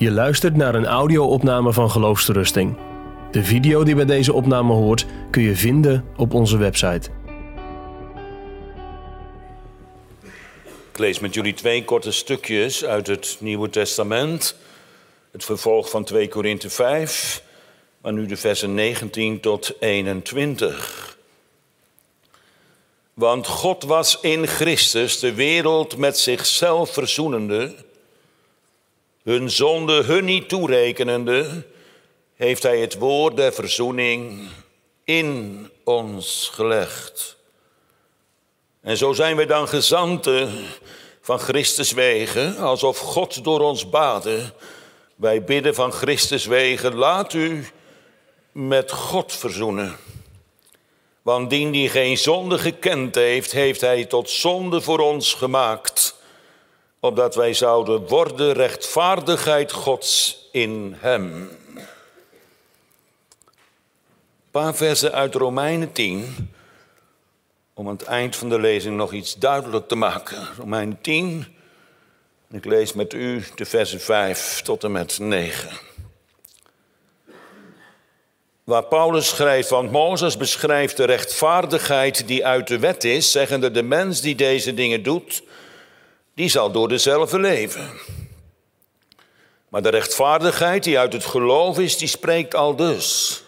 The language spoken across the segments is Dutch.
Je luistert naar een audio-opname van Geloofsterusting. De video die bij deze opname hoort kun je vinden op onze website. Ik lees met jullie twee korte stukjes uit het Nieuwe Testament. Het vervolg van 2 Korinthe 5, maar nu de versen 19 tot 21. Want God was in Christus de wereld met zichzelf verzoenende, hun zonde hun niet toerekenende, heeft Hij het woord der verzoening in ons gelegd. En zo zijn wij dan gezanten van Christus wegen, alsof God door ons baden. Wij bidden van Christus wegen, laat u met God verzoenen. Want dien die geen zonde gekend heeft, heeft hij tot zonde voor ons gemaakt, opdat wij zouden worden rechtvaardigheid Gods in hem. Een paar versen uit Romeinen 10, om aan het eind van de lezing nog iets duidelijk te maken. Romeinen 10, ik lees met u de versen 5 tot en met 9 waar Paulus schrijft, want Mozes beschrijft de rechtvaardigheid die uit de wet is, zeggende de mens die deze dingen doet, die zal door dezelfde leven. Maar de rechtvaardigheid die uit het geloof is, die spreekt al dus.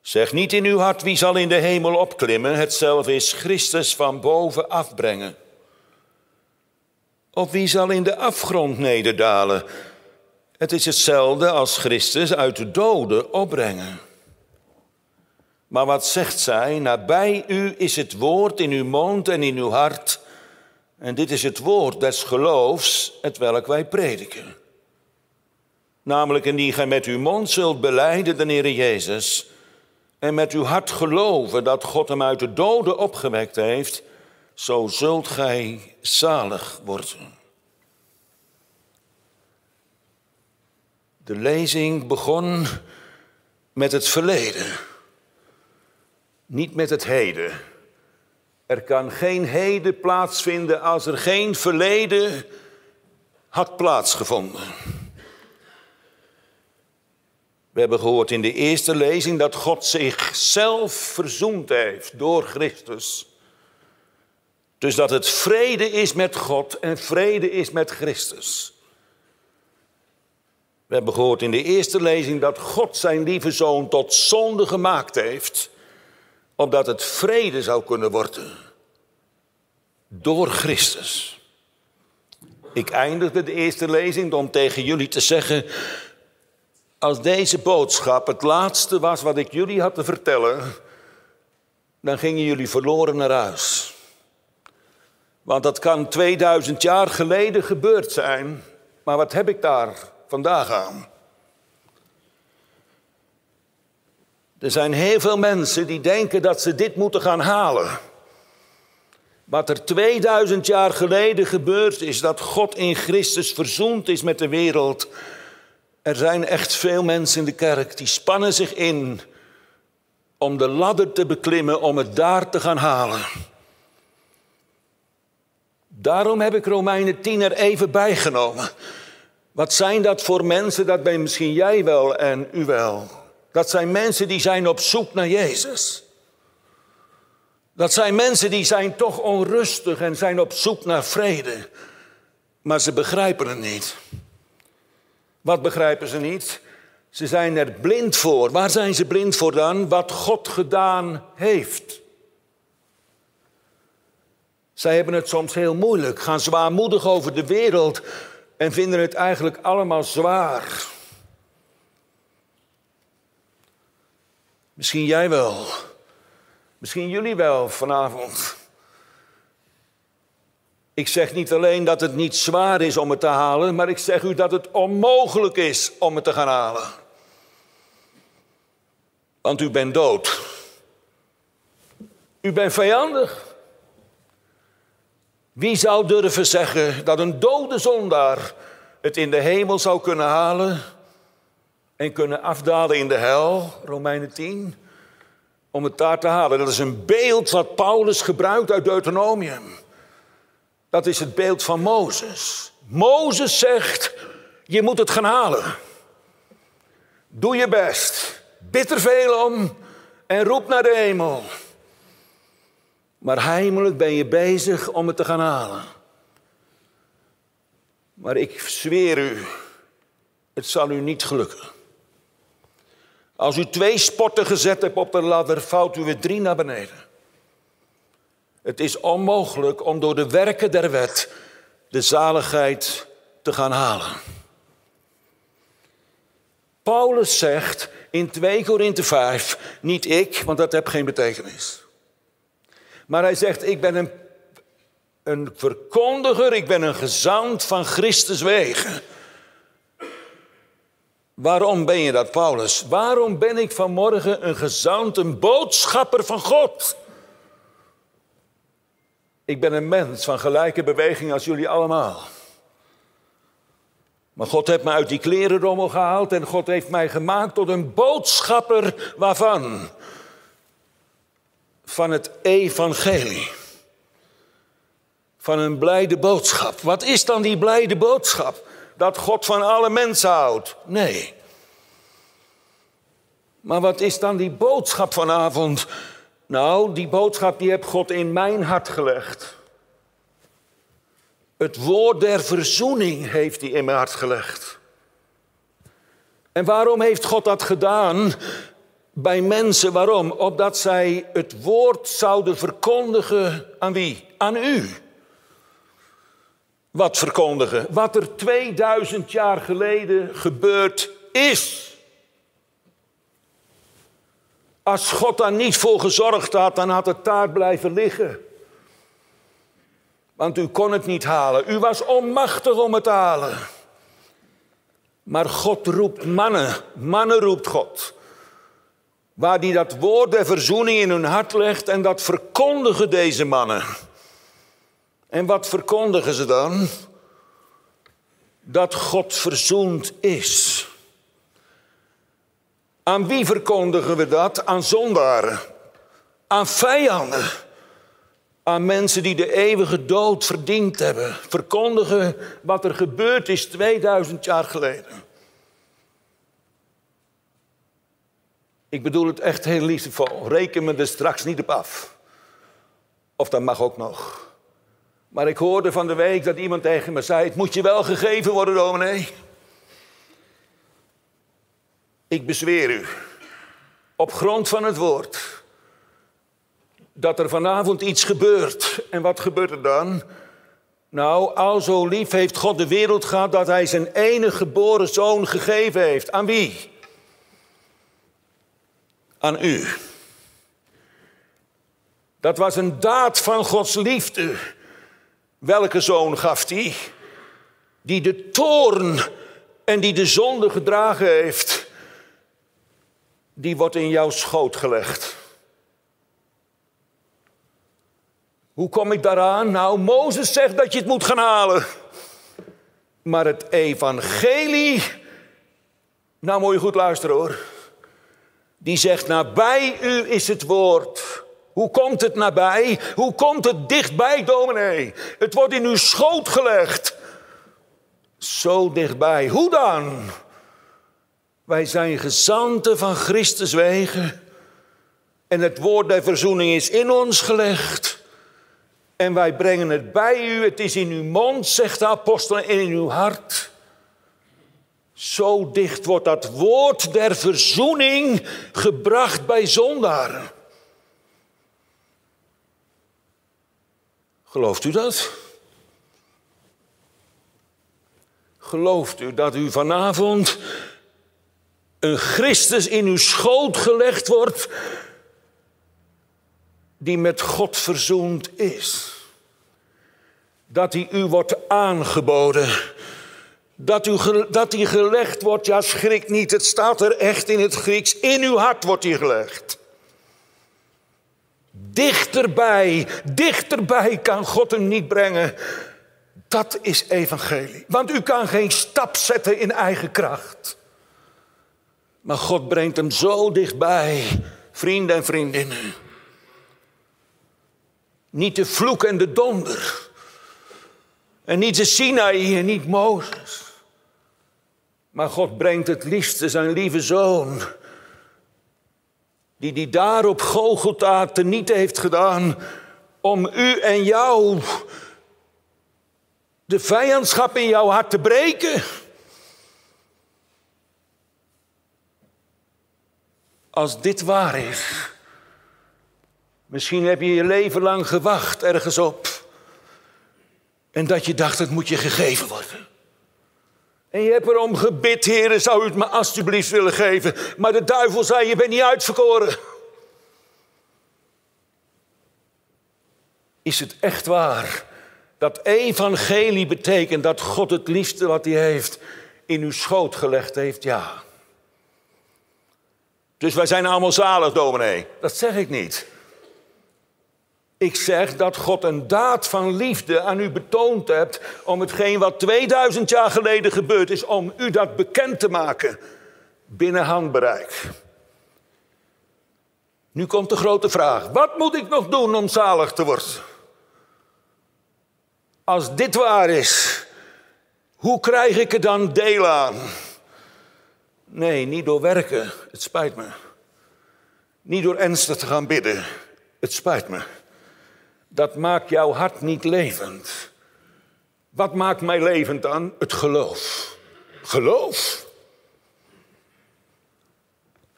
Zeg niet in uw hart wie zal in de hemel opklimmen, hetzelfde is Christus van boven afbrengen. Of wie zal in de afgrond nederdalen, het is hetzelfde als Christus uit de doden opbrengen. Maar wat zegt zij? Nabij u is het woord in uw mond en in uw hart. En dit is het woord des geloofs, het welk wij prediken. Namelijk indien gij met uw mond zult beleiden de Heer Jezus en met uw hart geloven dat God hem uit de doden opgewekt heeft, zo zult gij zalig worden. De lezing begon met het verleden, niet met het heden. Er kan geen heden plaatsvinden als er geen verleden had plaatsgevonden. We hebben gehoord in de eerste lezing dat God zichzelf verzoend heeft door Christus. Dus dat het vrede is met God en vrede is met Christus. We hebben gehoord in de eerste lezing dat God zijn lieve zoon tot zonde gemaakt heeft, opdat het vrede zou kunnen worden door Christus. Ik eindigde de eerste lezing om tegen jullie te zeggen, als deze boodschap het laatste was wat ik jullie had te vertellen, dan gingen jullie verloren naar huis. Want dat kan 2000 jaar geleden gebeurd zijn, maar wat heb ik daar vandaag aan. Er zijn heel veel mensen die denken dat ze dit moeten gaan halen. Wat er 2000 jaar geleden gebeurd is, dat God in Christus verzoend is met de wereld. Er zijn echt veel mensen in de kerk die spannen zich in om de ladder te beklimmen, om het daar te gaan halen. Daarom heb ik Romeinen 10 er even bijgenomen. Wat zijn dat voor mensen? Dat ben misschien jij wel en u wel. Dat zijn mensen die zijn op zoek naar Jezus. Dat zijn mensen die zijn toch onrustig en zijn op zoek naar vrede. Maar ze begrijpen het niet. Wat begrijpen ze niet? Ze zijn er blind voor. Waar zijn ze blind voor dan? Wat God gedaan heeft. Zij hebben het soms heel moeilijk, gaan zwaarmoedig over de wereld en vinden het eigenlijk allemaal zwaar. Misschien jij wel. Misschien jullie wel vanavond. Ik zeg niet alleen dat het niet zwaar is om het te halen, maar ik zeg u dat het onmogelijk is om het te gaan halen. Want u bent dood. U bent vijandig. Wie zou durven zeggen dat een dode zondaar het in de hemel zou kunnen halen en kunnen afdalen in de hel, Romeinen 10, om het daar te halen? Dat is een beeld wat Paulus gebruikt uit Deuteronomium. Dat is het beeld van Mozes. Mozes zegt, Je moet het gaan halen. Doe je best. Bid er veel om en roep naar de hemel. Maar heimelijk ben je bezig om het te gaan halen. Maar ik zweer u, het zal u niet gelukken. Als u twee sporten gezet hebt op de ladder, vouwt u weer drie naar beneden. Het is onmogelijk om door de werken der wet de zaligheid te gaan halen. Paulus zegt in 2 Korinthe 5, niet ik, want dat heeft geen betekenis. Maar hij zegt, ik ben een, een verkondiger, ik ben een gezant van Christus wegen. Waarom ben je dat, Paulus? Waarom ben ik vanmorgen een gezant, een boodschapper van God? Ik ben een mens van gelijke beweging als jullie allemaal. Maar God heeft me uit die klerenrommel gehaald en God heeft mij gemaakt tot een boodschapper waarvan? Van het evangelie. Van een blijde boodschap. Wat is dan die blijde boodschap? Dat God van alle mensen houdt? Nee. Maar wat is dan die boodschap vanavond? Nou, die boodschap die heeft God in mijn hart gelegd. Het woord der verzoening heeft hij in mijn hart gelegd. En waarom heeft God dat gedaan bij mensen? Waarom? Opdat zij het woord zouden verkondigen aan wie? Aan u. Wat verkondigen? Wat er 2000 jaar geleden gebeurd is. Als God daar niet voor gezorgd had, dan had het daar blijven liggen. Want u kon het niet halen. U was onmachtig om het te halen. Maar God roept mannen. Mannen roept God. Waar die dat woord der verzoening in hun hart legt en dat verkondigen deze mannen. En wat verkondigen ze dan? Dat God verzoend is. Aan wie verkondigen we dat? Aan zondaren, aan vijanden, aan mensen die de eeuwige dood verdiend hebben. Verkondigen wat er gebeurd is 2000 jaar geleden. Ik bedoel het echt heel liefdevol. Reken me er straks niet op af. Of dat mag ook nog. Maar ik hoorde van de week dat iemand tegen me zei: Het moet je wel gegeven worden, dominee. Ik bezweer u, op grond van het woord, dat er vanavond iets gebeurt. En wat gebeurt er dan? Nou, al zo lief heeft God de wereld gehad dat hij zijn enige geboren zoon gegeven heeft. Aan wie? Aan u. Dat was een daad van Gods liefde. Welke zoon gaf hij? Die de toorn en die de zonde gedragen heeft die wordt in jouw schoot gelegd. Hoe kom ik daaraan? Nou, Mozes zegt dat je het moet gaan halen. Maar het evangelie, nou moet je goed luisteren hoor. Die zegt, nabij u is het woord. Hoe komt het nabij? Hoe komt het dichtbij, dominee? Het wordt in uw schoot gelegd. Zo dichtbij. Hoe dan? Wij zijn gezanten van Christus wegen. En het woord der verzoening is in ons gelegd. En wij brengen het bij u. Het is in uw mond, zegt de apostel, en in uw hart. Zo dicht wordt dat woord der verzoening gebracht bij zondaren. Gelooft u dat? Gelooft u dat u vanavond een Christus in uw schoot gelegd wordt, die met God verzoend is. Dat hij u wordt aangeboden. Dat, u, dat hij gelegd wordt, ja schrik niet, het staat er echt in het Grieks, in uw hart wordt hij gelegd. Dichterbij, dichterbij kan God hem niet brengen. Dat is evangelie. Want u kan geen stap zetten in eigen kracht. Maar God brengt hem zo dichtbij, vrienden en vriendinnen. Niet de vloek en de donder. En niet de Sinaï en niet Mozes. Maar God brengt het liefste zijn lieve zoon. Die die daar op teniet heeft gedaan. Om u en jou de vijandschap in jouw hart te breken. Als dit waar is. Misschien heb je je leven lang gewacht ergens op. En dat je dacht, het moet je gegeven worden. En je hebt erom gebid, heren, zou u het me alstublieft willen geven. Maar de duivel zei, je bent niet uitverkoren. Is het echt waar dat evangelie betekent dat God het liefste wat hij heeft in uw schoot gelegd heeft? Ja. Dus wij zijn allemaal zalig, dominee. Dat zeg ik niet. Ik zeg dat God een daad van liefde aan u betoond hebt om hetgeen wat 2000 jaar geleden gebeurd is, om u dat bekend te maken binnen handbereik. Nu komt de grote vraag: wat moet ik nog doen om zalig te worden? Als dit waar is, hoe krijg ik er dan deel aan? Nee, niet door werken, het spijt me. Niet door ernstig te gaan bidden, het spijt me dat maakt jouw hart niet levend. Wat maakt mij levend dan? Het geloof. Geloof.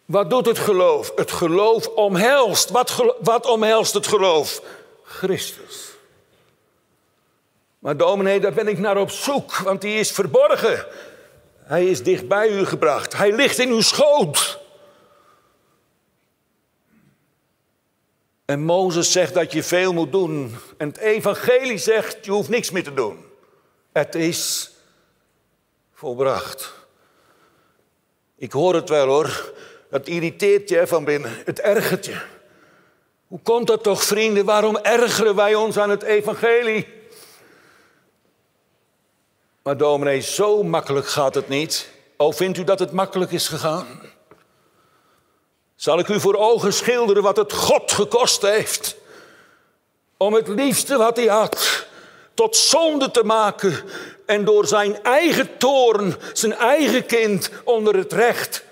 Wat doet het geloof? Het geloof omhelst. Wat, wat omhelst het geloof? Christus. Maar dominee, daar ben ik naar op zoek, want die is verborgen. Hij is dicht bij u gebracht. Hij ligt in uw schoot. En Mozes zegt dat je veel moet doen. En het evangelie zegt, je hoeft niks meer te doen. Het is volbracht. Ik hoor het wel hoor. Het irriteert je van binnen. Het ergert je. Hoe komt dat toch, vrienden? Waarom ergeren wij ons aan het evangelie? Maar dominee, zo makkelijk gaat het niet. Oh, vindt u dat het makkelijk is gegaan? Zal ik u voor ogen schilderen wat het God gekost heeft? Om het liefste wat hij had tot zonde te maken en door zijn eigen toorn zijn eigen kind onder het recht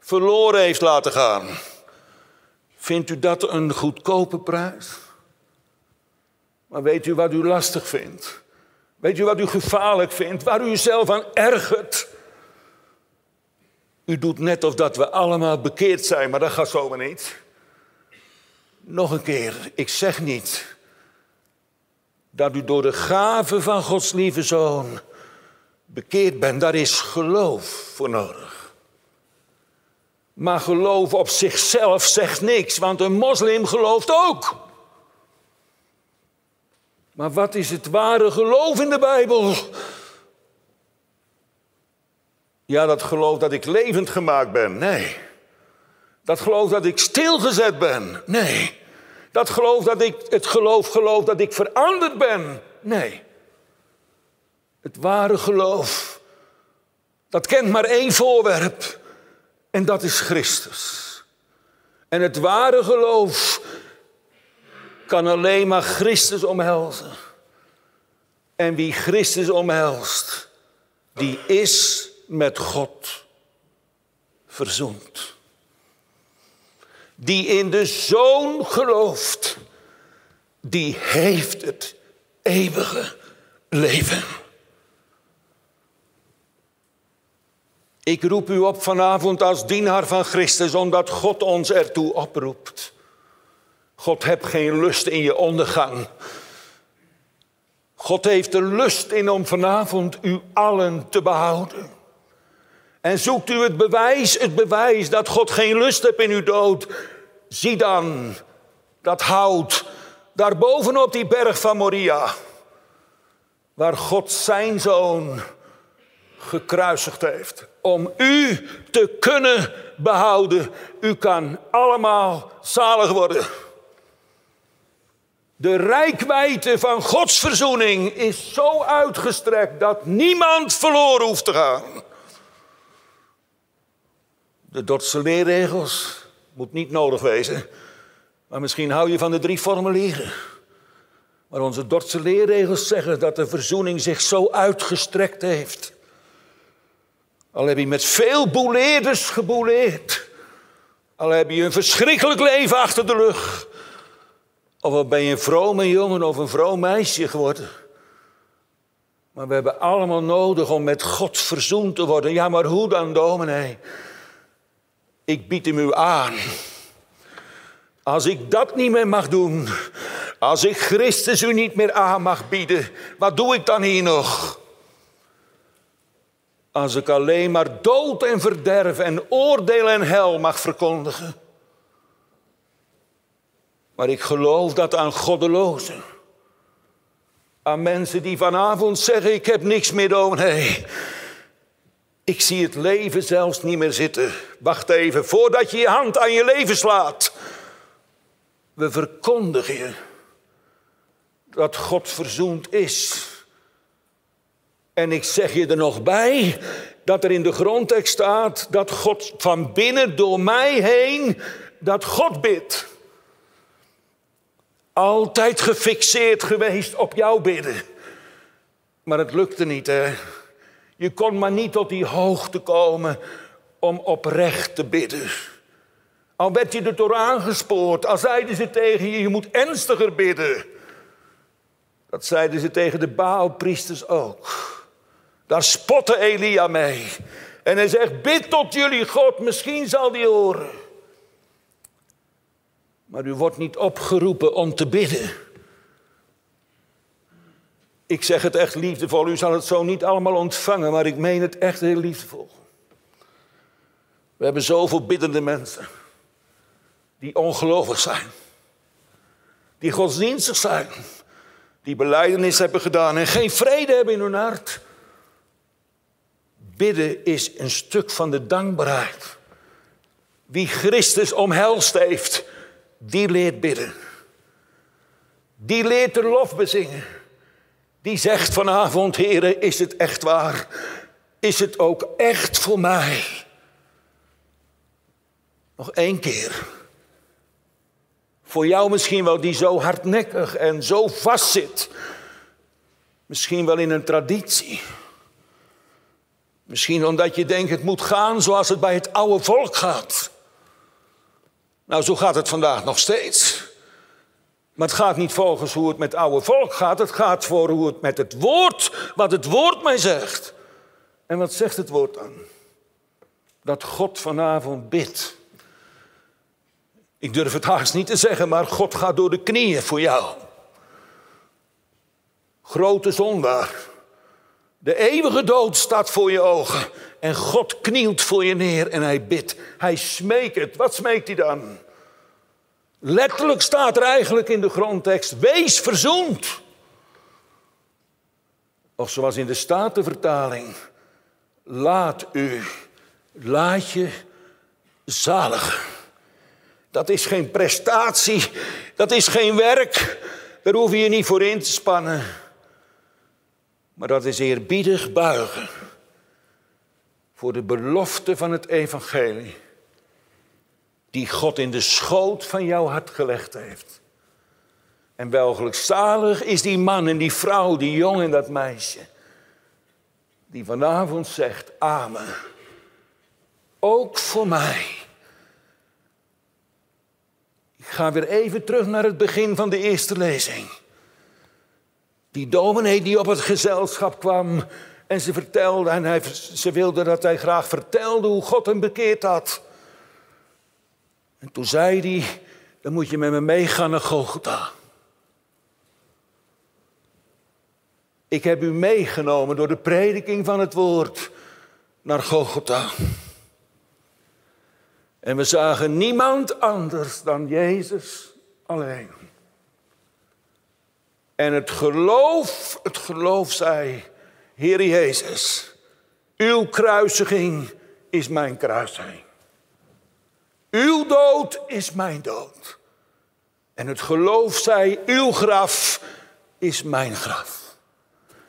verloren heeft laten gaan. Vindt u dat een goedkope prijs? Maar weet u wat u lastig vindt? Weet u wat u gevaarlijk vindt? Waar u uzelf aan ergert? U doet net of dat we allemaal bekeerd zijn, maar dat gaat zomaar niet. Nog een keer, ik zeg niet dat u door de gave van Gods lieve zoon bekeerd bent. Daar is geloof voor nodig. Maar geloof op zichzelf zegt niks, want een moslim gelooft ook. Maar wat is het ware geloof in de Bijbel? Ja, dat geloof dat ik levend gemaakt ben. Nee. Dat geloof dat ik stilgezet ben. Nee. Dat geloof dat ik, het geloof geloof dat ik veranderd ben. Nee. Het ware geloof, dat kent maar één voorwerp. En dat is Christus. En het ware geloof kan alleen maar Christus omhelzen. En wie Christus omhelst, die is met God verzoend. Die in de Zoon gelooft, die heeft het eeuwige leven. Ik roep u op vanavond als dienaar van Christus, omdat God ons ertoe oproept. God hebt geen lust in je ondergang. God heeft er lust in om vanavond u allen te behouden. En zoekt u het bewijs, het bewijs dat God geen lust heeft in uw dood. Zie dan dat hout daar bovenop die berg van Moria. Waar God zijn zoon gekruisigd heeft. Om u te kunnen behouden. U kan allemaal zalig worden. De rijkwijde van Gods verzoening is zo uitgestrekt dat niemand verloren hoeft te gaan. De Dordtse leerregels moet niet nodig wezen. Maar misschien hou je van de drie formulieren. Maar onze Dordtse leerregels zeggen dat de verzoening zich zo uitgestrekt heeft. Al heb je met veel boeleerders gebouleerd. Al heb je een verschrikkelijk leven achter de rug. Of al ben je een vrome jongen of een vroom meisje geworden. Maar we hebben allemaal nodig om met God verzoend te worden. Ja, maar hoe dan, dominee? Ik bied hem u aan. Als ik dat niet meer mag doen, als ik Christus u niet meer aan mag bieden, wat doe ik dan hier nog? Als ik alleen maar dood en verderf en oordeel en hel mag verkondigen. Maar ik geloof dat aan goddelozen, aan mensen die vanavond zeggen: Ik heb niks meer dominee. Ik zie het leven zelfs niet meer zitten. Wacht even, voordat je je hand aan je leven slaat. We verkondigen je dat God verzoend is. En ik zeg je er nog bij dat er in de grondtekst staat dat God van binnen door mij heen, dat God bidt. Altijd gefixeerd geweest op jouw bidden. Maar het lukte niet, hè. Je kon maar niet tot die hoogte komen om oprecht te bidden. Al werd je er door aangespoord, al zeiden ze tegen je, je moet ernstiger bidden. Dat zeiden ze tegen de Baalpriesters ook. Daar spotte Elia mee. En hij zegt, bid tot jullie God, misschien zal die horen. Maar u wordt niet opgeroepen om te bidden. Ik zeg het echt liefdevol. U zal het zo niet allemaal ontvangen, maar ik meen het echt heel liefdevol. We hebben zoveel biddende mensen die ongelovig zijn, die godsdienstig zijn, die beleidenis hebben gedaan en geen vrede hebben in hun hart. Bidden is een stuk van de dankbaarheid. Wie Christus omhelst heeft, die leert bidden. Die leert de lof bezingen. Die zegt vanavond, heren, is het echt waar? Is het ook echt voor mij? Nog één keer. Voor jou misschien wel die zo hardnekkig en zo vastzit. Misschien wel in een traditie. Misschien omdat je denkt het moet gaan zoals het bij het oude volk gaat. Nou, zo gaat het vandaag nog steeds. Maar het gaat niet volgens hoe het met het oude volk gaat. Het gaat voor hoe het met het woord, wat het woord mij zegt. En wat zegt het woord dan? Dat God vanavond bidt. Ik durf het haast niet te zeggen, maar God gaat door de knieën voor jou. Grote zondaar. De eeuwige dood staat voor je ogen. En God knielt voor je neer en hij bidt. Hij smeekt. Wat smeekt hij dan? Letterlijk staat er eigenlijk in de grondtekst: wees verzoend. Of zoals in de Statenvertaling: laat u, laat je zalig. Dat is geen prestatie, dat is geen werk, daar hoef je je niet voor in te spannen. Maar dat is eerbiedig buigen voor de belofte van het evangelie die God in de schoot van jouw hart gelegd heeft. En welgelijk zalig is die man en die vrouw, die jongen en dat meisje, die vanavond zegt, amen, ook voor mij. Ik ga weer even terug naar het begin van de eerste lezing. Die dominee die op het gezelschap kwam en ze vertelde, en hij, ze wilde dat hij graag vertelde hoe God hem bekeerd had. En toen zei hij, dan moet je met me meegaan naar Golgotha. Ik heb u meegenomen door de prediking van het woord naar Golgotha. En we zagen niemand anders dan Jezus alleen. En het geloof, het geloof zei, Heer Jezus, uw kruisiging is mijn kruisiging. Uw dood is mijn dood. En het geloof zei, uw graf is mijn graf.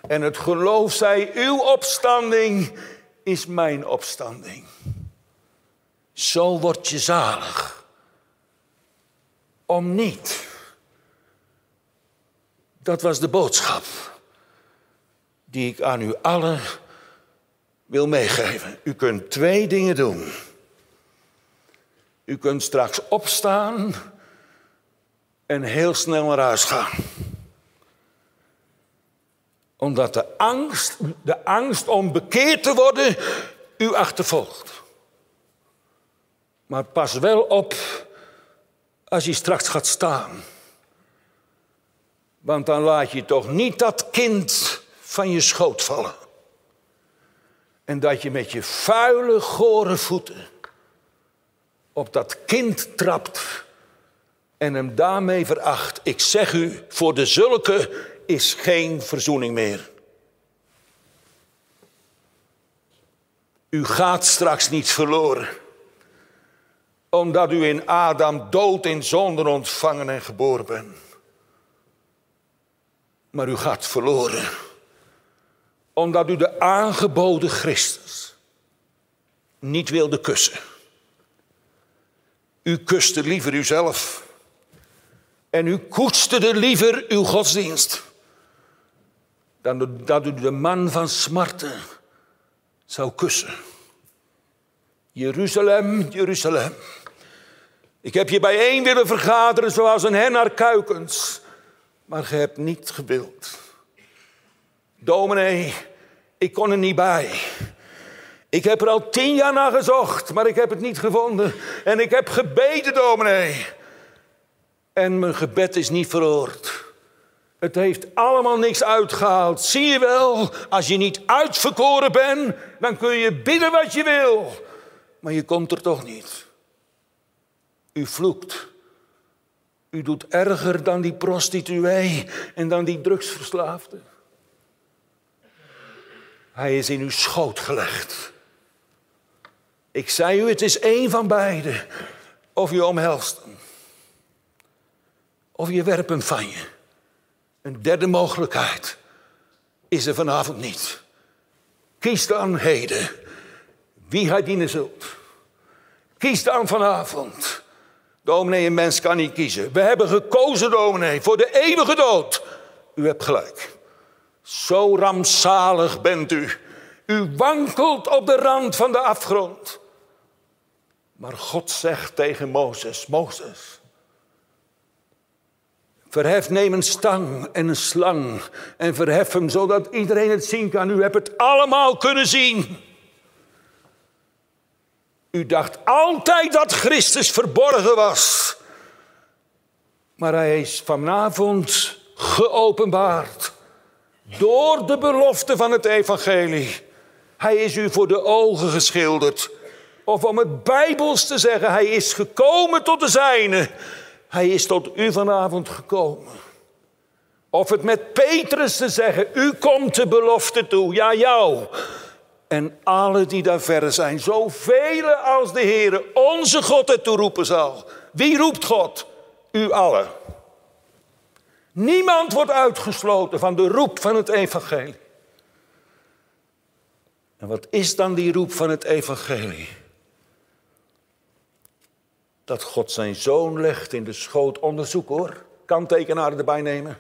En het geloof zei, uw opstanding is mijn opstanding. Zo word je zalig. Om niet. Dat was de boodschap die ik aan u allen wil meegeven. U kunt twee dingen doen. U kunt straks opstaan en heel snel naar huis gaan. Omdat de angst, de angst om bekeerd te worden, u achtervolgt. Maar pas wel op als je straks gaat staan. Want dan laat je toch niet dat kind van je schoot vallen. En dat je met je vuile, gore voeten op dat kind trapt en hem daarmee veracht. Ik zeg u, voor de zulke is geen verzoening meer. U gaat straks niet verloren, omdat u in Adam dood in zonde ontvangen en geboren bent. Maar u gaat verloren, omdat u de aangeboden Christus niet wilde kussen. U kuste liever uzelf. En u koesterde liever uw godsdienst. Dan dat u de man van smarten zou kussen. Jeruzalem, Jeruzalem. Ik heb je bijeen willen vergaderen zoals een hen naar kuikens. Maar ge hebt niet gewild. Dominee, ik kon er niet bij. Ik heb er al tien jaar naar gezocht, maar ik heb het niet gevonden. En ik heb gebeden, dominee. En mijn gebed is niet verhoord. Het heeft allemaal niks uitgehaald. Zie je wel, als je niet uitverkoren bent, dan kun je bidden wat je wil. Maar je komt er toch niet. U vloekt. U doet erger dan die prostituee en dan die drugsverslaafde. Hij is in uw schoot gelegd. Ik zei u, het is één van beide. Of je omhelst hem. Of je werpt hem van je. Een derde mogelijkheid is er vanavond niet. Kies dan heden wie hij dienen zult. Kies dan vanavond. Dominee, een mens kan niet kiezen. We hebben gekozen, dominee, voor de eeuwige dood. U hebt gelijk. Zo rampzalig bent u. U wankelt op de rand van de afgrond. Maar God zegt tegen Mozes: Mozes, verhef, neem een stang en een slang en verhef hem zodat iedereen het zien kan. U hebt het allemaal kunnen zien. U dacht altijd dat Christus verborgen was. Maar hij is vanavond geopenbaard door de belofte van het evangelie. Hij is u voor de ogen geschilderd. Of om het bijbels te zeggen, hij is gekomen tot de zijne. Hij is tot u vanavond gekomen. Of het met Petrus te zeggen, u komt de belofte toe, ja jou. En alle die daar verder zijn, zoveel als de Heer onze God het toeroepen zal. Wie roept God? U allen. Niemand wordt uitgesloten van de roep van het evangelie. En wat is dan die roep van het evangelie? Dat God zijn zoon legt in de schoot. Onderzoek hoor. Kanttekenaar erbij nemen.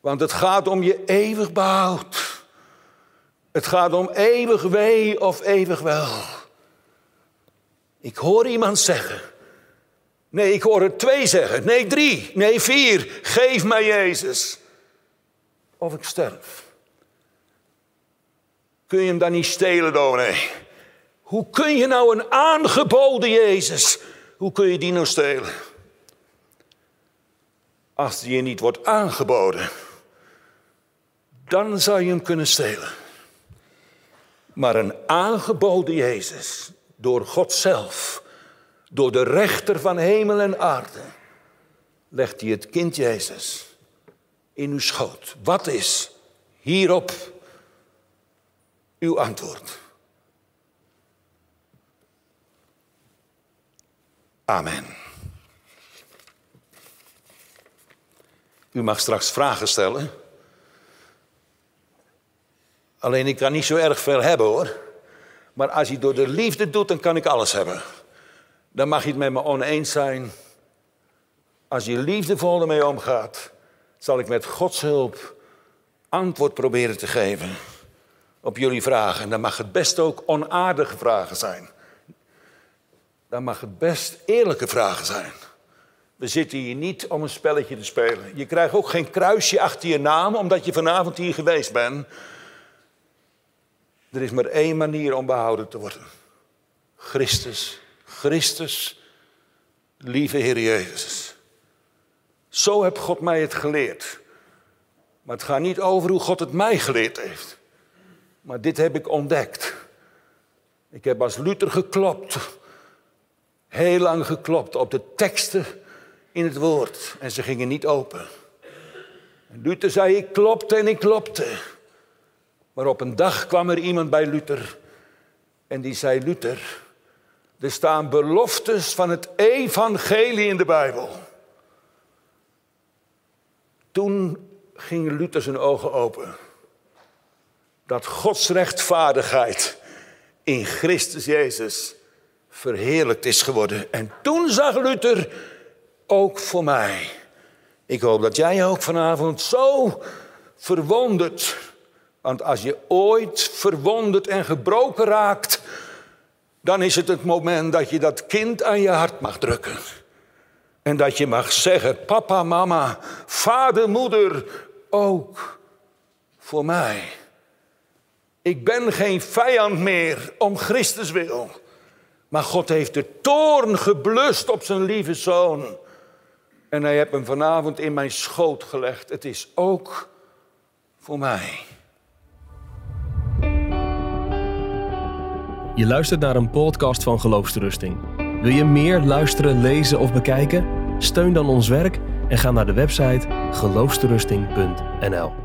Want het gaat om je eeuwig behoud. Het gaat om eeuwig wee of eeuwig wel. Ik hoor iemand zeggen. Nee, ik hoor er twee zeggen. Nee, drie. Nee, vier. Geef mij Jezus. Of ik sterf. Kun je hem dan niet stelen, dominee? Hoe kun je nou een aangeboden Jezus, hoe kun je die nou stelen? Als die je niet wordt aangeboden, dan zou je hem kunnen stelen. Maar een aangeboden Jezus, door God zelf, door de rechter van hemel en aarde, legt hij het kind Jezus in uw schoot. Wat is hierop uw antwoord? Amen. U mag straks vragen stellen. Alleen ik kan niet zo erg veel hebben hoor. Maar als je door de liefde doet, dan kan ik alles hebben. Dan mag je het met me oneens zijn. Als je liefdevol ermee omgaat, zal ik met Gods hulp antwoord proberen te geven op jullie vragen. En dan mag het best ook onaardige vragen zijn. Dan mag het best eerlijke vragen zijn. We zitten hier niet om een spelletje te spelen. Je krijgt ook geen kruisje achter je naam omdat je vanavond hier geweest bent. Er is maar één manier om behouden te worden. Christus, Christus, lieve Heer Jezus. Zo heb God mij het geleerd. Maar het gaat niet over hoe God het mij geleerd heeft. Maar dit heb ik ontdekt. Ik heb als Luther geklopt. Heel lang geklopt op de teksten in het woord. En ze gingen niet open. En Luther zei, ik klopte en ik klopte. Maar op een dag kwam er iemand bij Luther. En die zei, Luther, er staan beloftes van het evangelie in de Bijbel. Toen ging Luther zijn ogen open. Dat Gods rechtvaardigheid in Christus Jezus verheerlijkt is geworden. En toen zag Luther ook voor mij. Ik hoop dat jij ook vanavond zo verwonderd. Want als je ooit verwonderd en gebroken raakt, dan is het het moment dat je dat kind aan je hart mag drukken. En dat je mag zeggen, papa, mama, vader, moeder, ook voor mij. Ik ben geen vijand meer om Christus wil. Maar God heeft de toorn geblust op zijn lieve zoon. En hij heeft hem vanavond in mijn schoot gelegd. Het is ook voor mij. Je luistert naar een podcast van Geloofsterusting. Wil je meer luisteren, lezen of bekijken? Steun dan ons werk en ga naar de website geloofsterusting.nl.